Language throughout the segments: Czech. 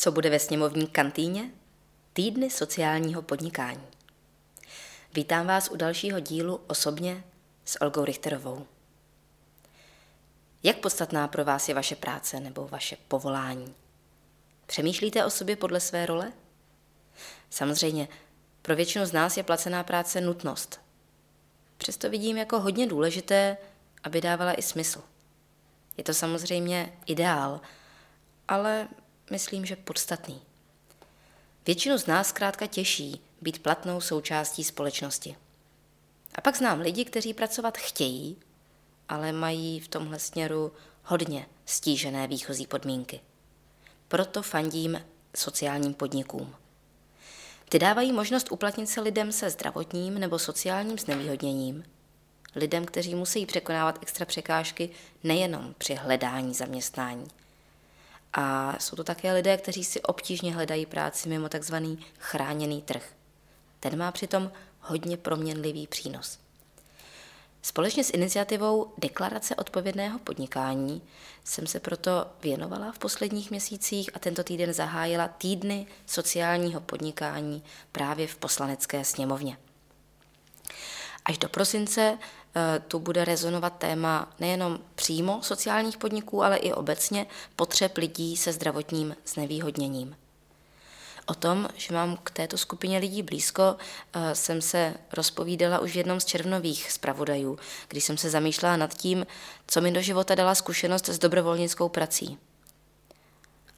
Co bude ve sněmovní kantýně? Týdny sociálního podnikání. Vítám vás u dalšího dílu osobně s Olgou Richterovou. Jak podstatná pro vás je vaše práce nebo vaše povolání? Přemýšlíte o sobě podle své role? Samozřejmě, pro většinu z nás je placená práce nutnost. Přesto vidím jako hodně důležité, aby dávala i smysl. Je to samozřejmě ideál, ale myslím, že podstatný. Většinu z nás zkrátka těší být platnou součástí společnosti. A pak znám lidi, kteří pracovat chtějí, ale mají v tomhle směru hodně stížené výchozí podmínky. Proto fandím sociálním podnikům. Ty dávají možnost uplatnit se lidem se zdravotním nebo sociálním znevýhodněním, lidem, kteří musí překonávat extra překážky nejenom při hledání zaměstnání, a jsou to také lidé, kteří si obtížně hledají práci mimo takzvaný chráněný trh. Ten má přitom hodně proměnlivý přínos. Společně s iniciativou Deklarace odpovědného podnikání jsem se proto věnovala v posledních měsících a tento týden zahájila týdny sociálního podnikání právě v poslanecké sněmovně. Až do prosince Eh, tu bude rezonovat téma nejenom přímo sociálních podniků, ale i obecně potřeb lidí se zdravotním znevýhodněním. O tom, že mám k této skupině lidí blízko, eh, jsem se rozpovídala už v jednom z červnových zpravodajů, když jsem se zamýšlela nad tím, co mi do života dala zkušenost s dobrovolnickou prací.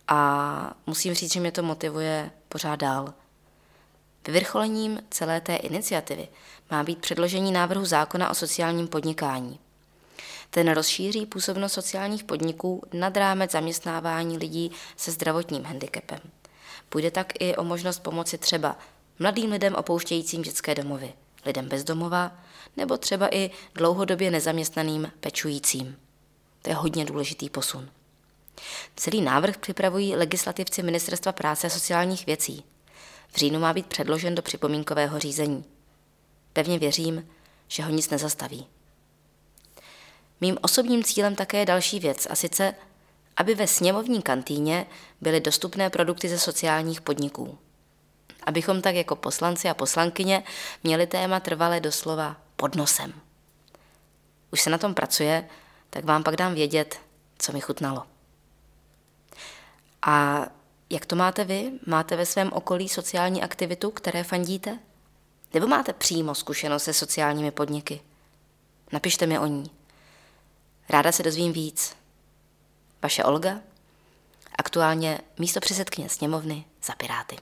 A musím říct, že mě to motivuje pořád dál. Vyvrcholením celé té iniciativy má být předložení návrhu zákona o sociálním podnikání. Ten rozšíří působnost sociálních podniků nad rámec zaměstnávání lidí se zdravotním handicapem. Půjde tak i o možnost pomoci třeba mladým lidem opouštějícím dětské domovy, lidem bez domova nebo třeba i dlouhodobě nezaměstnaným pečujícím. To je hodně důležitý posun. Celý návrh připravují legislativci Ministerstva práce a sociálních věcí – v říjnu má být předložen do připomínkového řízení. Pevně věřím, že ho nic nezastaví. Mým osobním cílem také je další věc, a sice, aby ve sněmovní kantýně byly dostupné produkty ze sociálních podniků. Abychom tak jako poslanci a poslankyně měli téma trvalé doslova pod nosem. Už se na tom pracuje, tak vám pak dám vědět, co mi chutnalo. A jak to máte vy? Máte ve svém okolí sociální aktivitu, které fandíte? Nebo máte přímo zkušenost se sociálními podniky? Napište mi o ní. Ráda se dozvím víc. Vaše Olga, aktuálně místo předsedkyně sněmovny za Piráty.